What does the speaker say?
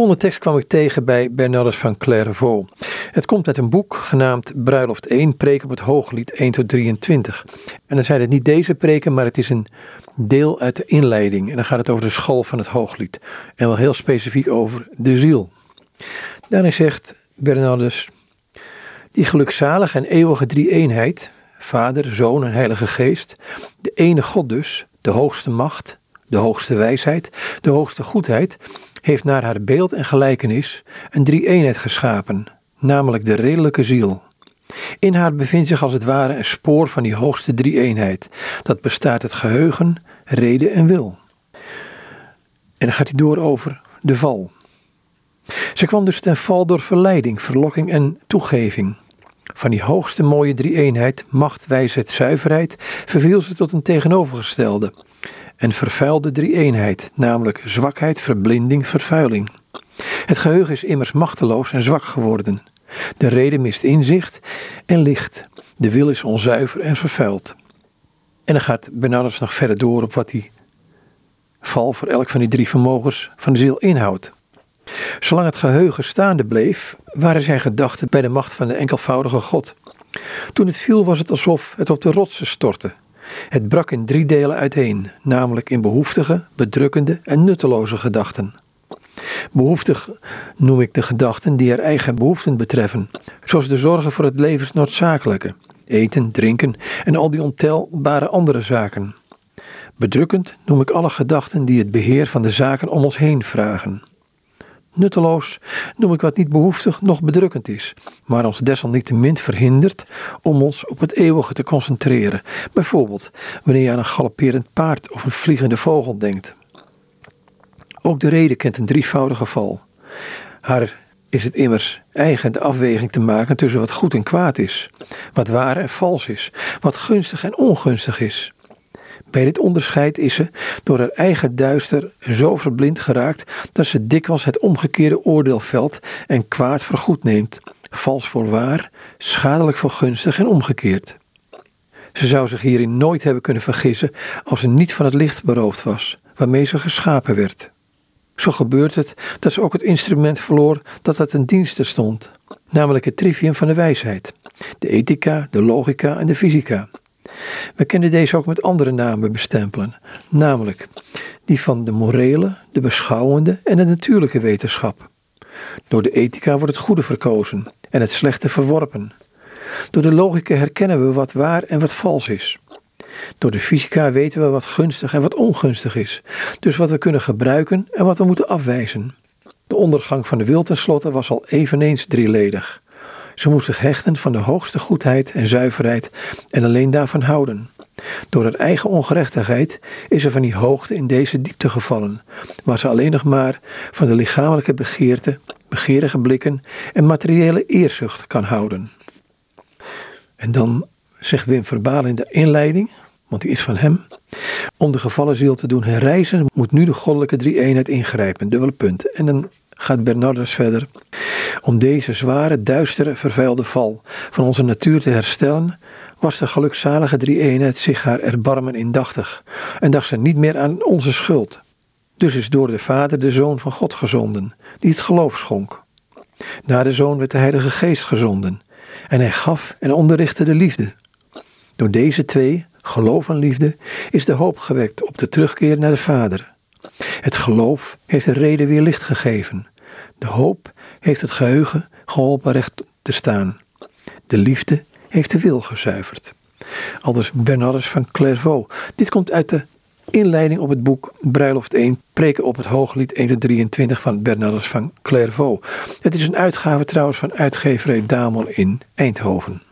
volgende tekst kwam ik tegen bij Bernardus van Clairvaux. Het komt uit een boek genaamd Bruiloft 1, preek op het Hooglied 1 tot 23. En dan zijn het niet deze preken, maar het is een deel uit de inleiding. En dan gaat het over de school van het Hooglied. En wel heel specifiek over de ziel. Daarin zegt Bernardus, die gelukzalige en eeuwige drie-eenheid, Vader, Zoon en Heilige Geest, de ene God dus, de hoogste macht, de hoogste wijsheid, de hoogste goedheid, heeft naar haar beeld en gelijkenis een drie-eenheid geschapen, namelijk de redelijke ziel. In haar bevindt zich als het ware een spoor van die hoogste drie-eenheid, dat bestaat uit geheugen, reden en wil. En dan gaat hij door over de val. Ze kwam dus ten val door verleiding, verlokking en toegeving. Van die hoogste mooie drie-eenheid, macht, wijsheid, zuiverheid, verviel ze tot een tegenovergestelde, en vervuilde drie-eenheid, namelijk zwakheid, verblinding, vervuiling. Het geheugen is immers machteloos en zwak geworden. De reden mist inzicht en licht. De wil is onzuiver en vervuild. En dan gaat Bernardus nog verder door op wat die val voor elk van die drie vermogens van de ziel inhoudt. Zolang het geheugen staande bleef, waren zijn gedachten bij de macht van de enkelvoudige God. Toen het viel was het alsof het op de rotsen stortte. Het brak in drie delen uiteen, namelijk in behoeftige, bedrukkende en nutteloze gedachten. Behoeftig noem ik de gedachten die er eigen behoeften betreffen, zoals de zorgen voor het levensnoodzakelijke, eten, drinken en al die ontelbare andere zaken. Bedrukkend noem ik alle gedachten die het beheer van de zaken om ons heen vragen. Nutteloos noem ik wat niet behoeftig nog bedrukkend is, maar ons desalniettemin verhindert om ons op het eeuwige te concentreren. Bijvoorbeeld wanneer je aan een galopperend paard of een vliegende vogel denkt. Ook de reden kent een drievoudige val. Haar is het immers eigen de afweging te maken tussen wat goed en kwaad is, wat waar en vals is, wat gunstig en ongunstig is. Bij dit onderscheid is ze door haar eigen duister zo verblind geraakt dat ze dikwijls het omgekeerde oordeel velt en kwaad voor goed neemt, vals voor waar, schadelijk voor gunstig en omgekeerd. Ze zou zich hierin nooit hebben kunnen vergissen als ze niet van het licht beroofd was, waarmee ze geschapen werd. Zo gebeurt het dat ze ook het instrument verloor dat het ten dienste stond, namelijk het trivium van de wijsheid, de ethica, de logica en de fysica. We kunnen deze ook met andere namen bestempelen, namelijk die van de morele, de beschouwende en de natuurlijke wetenschap. Door de ethica wordt het goede verkozen en het slechte verworpen. Door de logica herkennen we wat waar en wat vals is. Door de fysica weten we wat gunstig en wat ongunstig is, dus wat we kunnen gebruiken en wat we moeten afwijzen. De ondergang van de wil tenslotte was al eveneens drieledig. Ze moest zich hechten van de hoogste goedheid en zuiverheid en alleen daarvan houden. Door haar eigen ongerechtigheid is ze van die hoogte in deze diepte gevallen, waar ze alleen nog maar van de lichamelijke begeerte, begeerige blikken en materiële eerzucht kan houden. En dan zegt Wim Verbaal in de inleiding, want die is van hem. Om de gevallen ziel te doen herrijzen, moet nu de goddelijke drie-eenheid ingrijpen, dubbele punt. En dan gaat Bernardus verder. Om deze zware, duistere, vervuilde val van onze natuur te herstellen, was de gelukzalige drie-eenheid zich haar erbarmen indachtig en dacht ze niet meer aan onze schuld. Dus is door de Vader de Zoon van God gezonden, die het geloof schonk. Na de Zoon werd de Heilige Geest gezonden en hij gaf en onderrichtte de liefde. Door deze twee, geloof en liefde, is de hoop gewekt op de terugkeer naar de Vader. Het geloof heeft de reden weer licht gegeven. De hoop heeft het geheugen geholpen recht te staan. De liefde heeft de wil gezuiverd. Aldus Bernardus van Clairvaux. Dit komt uit de inleiding op het boek Bruiloft 1, Preken op het Hooglied 1 23 van Bernardus van Clairvaux. Het is een uitgave trouwens van uitgeverij Damel in Eindhoven.